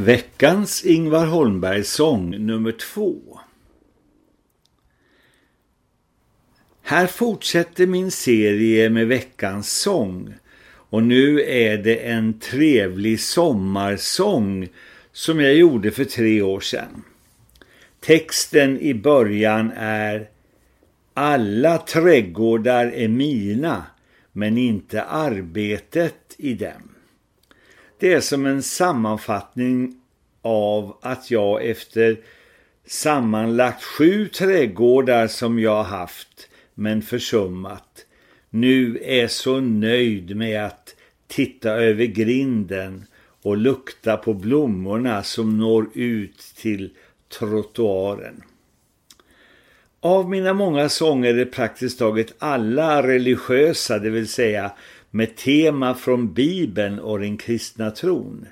Veckans Ingvar Holmberg sång nummer två. Här fortsätter min serie med veckans sång och nu är det en trevlig sommarsång som jag gjorde för tre år sedan. Texten i början är Alla trädgårdar är mina men inte arbetet i dem. Det är som en sammanfattning av att jag efter sammanlagt sju trädgårdar som jag haft men försummat nu är så nöjd med att titta över grinden och lukta på blommorna som når ut till trottoaren. Av mina många sånger är praktiskt taget alla religiösa, det vill säga med tema från Bibeln och den kristna tron.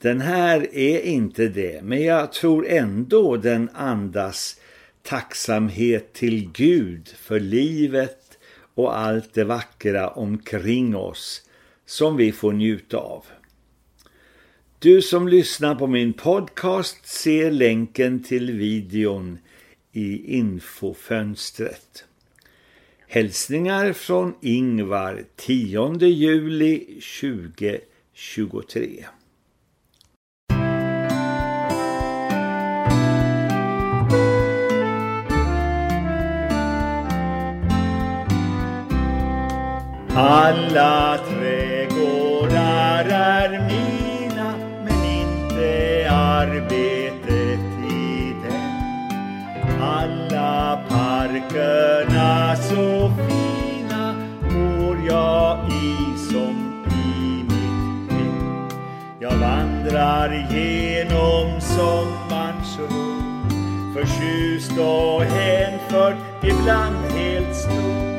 Den här är inte det, men jag tror ändå den andas tacksamhet till Gud för livet och allt det vackra omkring oss som vi får njuta av. Du som lyssnar på min podcast ser länken till videon i infofönstret. Hälsningar från Ingvar 10 juli 2023. Alla Jag vandrar genom sommarns rum förtjust och hänförd, ibland helt stor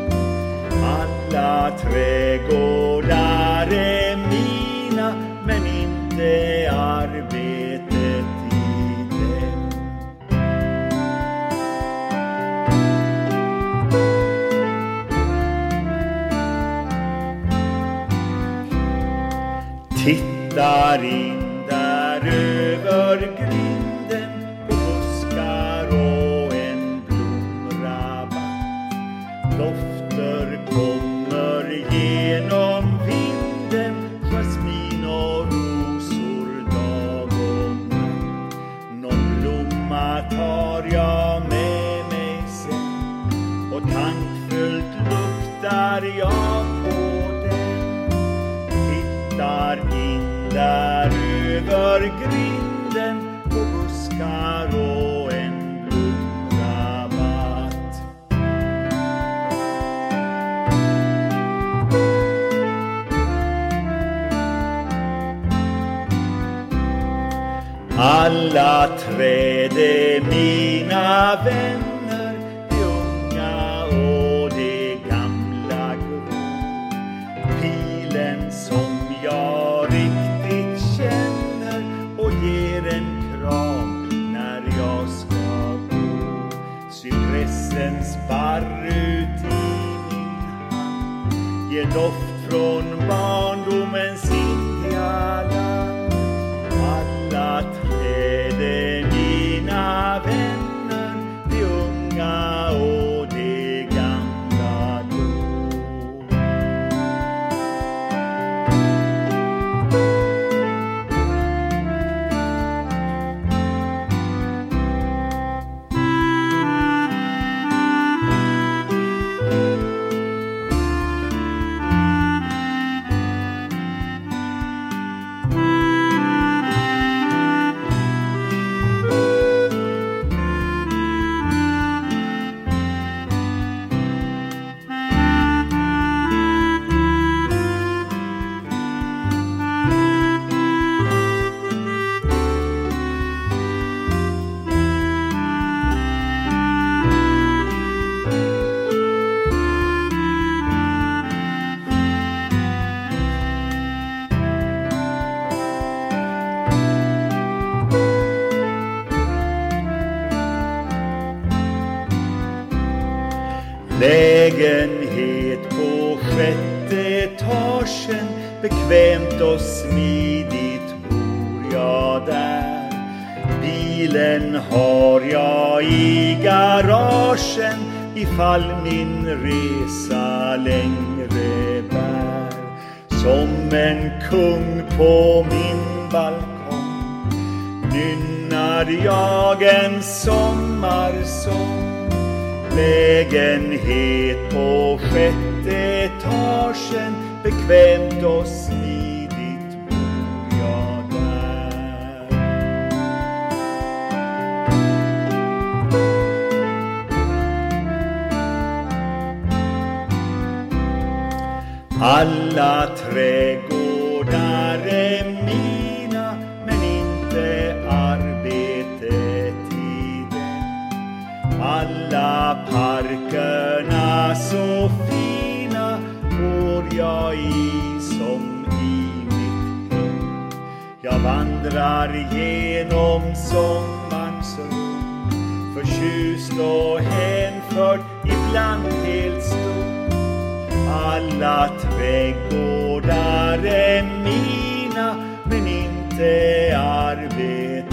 alla trädgårdar är mina men inte arbetet i dem. Där in där över grinden på buskar och en blomrabatt. Dofter kommer genom vinden, jasmin och rosor dag och natt. Någon blomma tar jag där över grinden på buskar och en blomrabatt. Alla träd är mina vänner, pressens barrutin ger doft från barn Lägenhet på sjätte etagen Bekvämt och smidigt bor jag där Bilen har jag i garagen ifall min resa längre bär. Som en kung på min balkong nynnar jag en sommarsång. Lägenhet på sjätte etagen bekvämt och smidigt bor jag där. Alla trädgårdar Jag vandrar genom sommarns rum förtjust och hänförd, ibland helt stor. Alla trädgårdar är mina men inte arbetet